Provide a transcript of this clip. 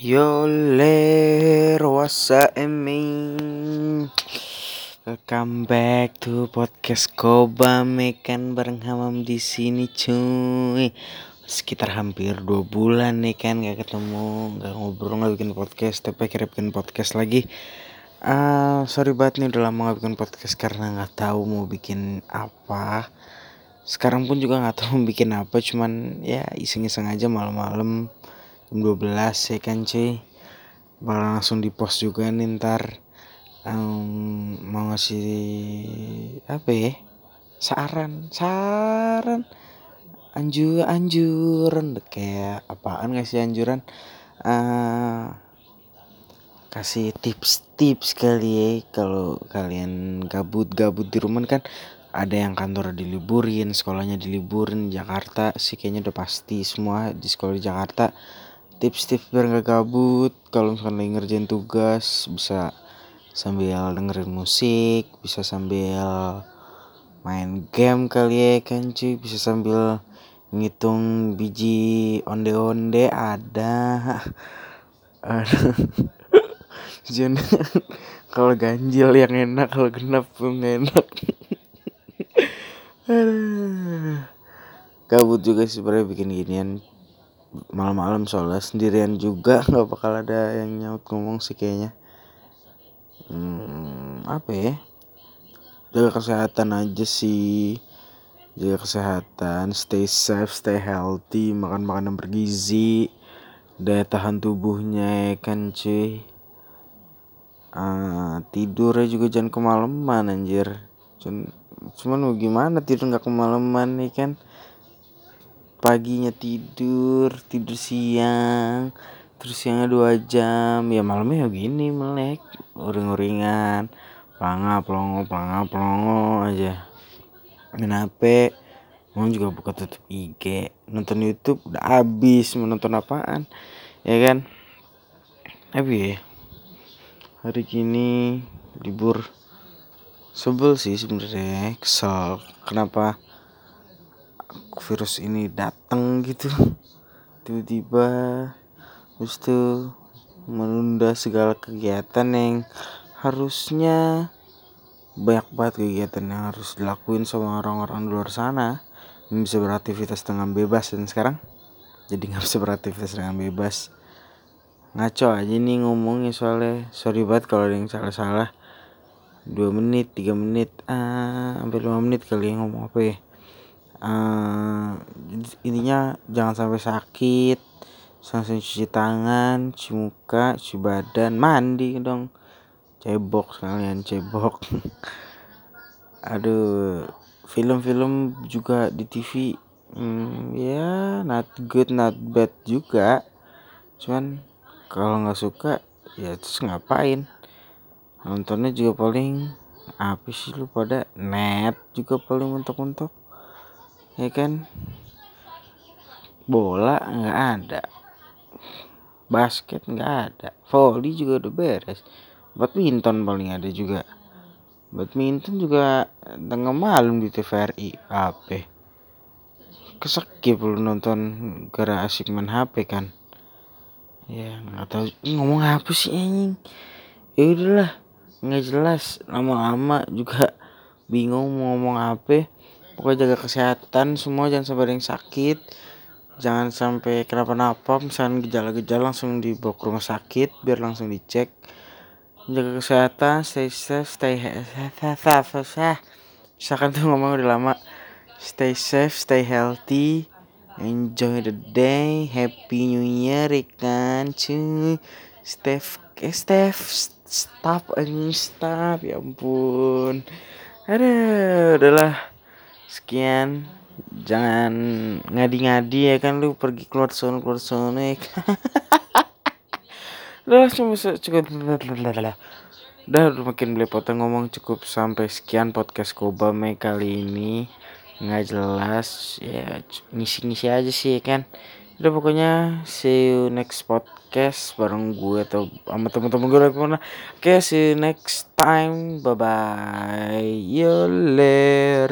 Yo ler wasa eming Welcome back to podcast Koba Mekan bareng Hamam di sini cuy. Sekitar hampir dua bulan nih kan gak ketemu Gak ngobrol gak bikin podcast Tapi akhirnya bikin podcast lagi. Uh, Sorry banget nih udah lama gak bikin podcast Karena gak tahu mau bikin apa. Sekarang pun juga gak tahu mau bikin apa Cuman ya iseng-iseng aja malam-malam jam 12 ya kan cuy bakal langsung di post juga nih ntar. Um, mau ngasih apa ya? Saran saran. Anjur anjuran. Kayak apaan ngasih anjuran? Uh, kasih tips-tips kali ya. Kalau kalian gabut-gabut di rumah kan ada yang kantor diliburin, sekolahnya diliburin. Jakarta sih kayaknya udah pasti semua di sekolah di Jakarta tips-tips biar nggak gabut. Kalau misalkan lagi ngerjain tugas bisa sambil dengerin musik bisa sambil main game kali ya kan cuy. Bisa sambil ngitung biji onde-onde ada. Kalau ganjil yang enak kalau genap pun enak. Gabut juga sih sebenarnya bikin ginian malam-malam soalnya sendirian juga nggak bakal ada yang nyaut ngomong sih kayaknya. Hmm, apa ya? Jaga kesehatan aja sih. Jaga kesehatan stay safe stay healthy makan makanan bergizi daya tahan tubuhnya ya kan cuy? Uh, tidurnya juga jangan kemalaman anjir. Cuman, cuman mau gimana tidur nggak kemalaman nih kan paginya tidur tidur siang terus siangnya dua jam. Ya malamnya ya gini melek uring-uringan pelanga pelongo pelanga pelongo aja. Main HP mau juga buka tutup IG nonton YouTube udah habis mau nonton apaan ya kan? Tapi ya hari gini libur. Sebel sih sebenarnya kesel. Kenapa virus ini datang gitu. Tiba-tiba terus tuh menunda segala kegiatan yang harusnya banyak banget kegiatan yang harus dilakuin sama orang-orang di luar sana. Yang bisa beraktivitas dengan bebas dan sekarang jadi nggak bisa beraktivitas dengan bebas. Ngaco aja nih ngomongnya soalnya. Sorry banget kalau ada yang salah-salah. Dua menit tiga menit ah sampai lima menit kali yang ngomong apa ya uh, intinya jangan sampai sakit langsung cuci tangan cuci muka cuci badan mandi dong. Cebok sekalian cebok. Aduh film-film juga di TV hmm, ya not good not bad juga. Cuman kalau nggak suka ya terus ngapain? Nontonnya juga paling apa sih lu pada? Net juga paling mentok-mentok ya kan? Bola nggak ada. Basket nggak ada. Volley juga udah beres. Badminton paling ada juga. Badminton juga tengah malam di TVRI apa? Kesekip lu nonton gara asik main HP kan? Ya nggak tahu ngomong apa sih anjing. Ya udahlah nggak jelas. Lama-lama juga bingung mau ngomong apa pokoknya jaga kesehatan semua jangan sampai ada yang sakit. Jangan sampai kenapa-napa misalnya gejala-gejala langsung dibawa ke rumah sakit biar langsung dicek. Jaga kesehatan stay safe stay safe misalkan tuh ngomong udah lama. Stay safe stay healthy enjoy the day happy new year ikan cuy. Steph eh Steph stop anjing stop ya ampun. Ada udahlah sekian. Jangan ngadi-ngadi ya kan lu pergi keluar sono keluar sono ya kan. Udah cuma cukup. Udah makin belepotan ngomong cukup sampai sekian podcast Kobame kali ini. Nggak jelas ya ngisi-ngisi aja sih ya kan. Udah pokoknya see you next podcast bareng gue atau sama temen-temen gue lagi mana oke okay, see you next time. Bye bye yoler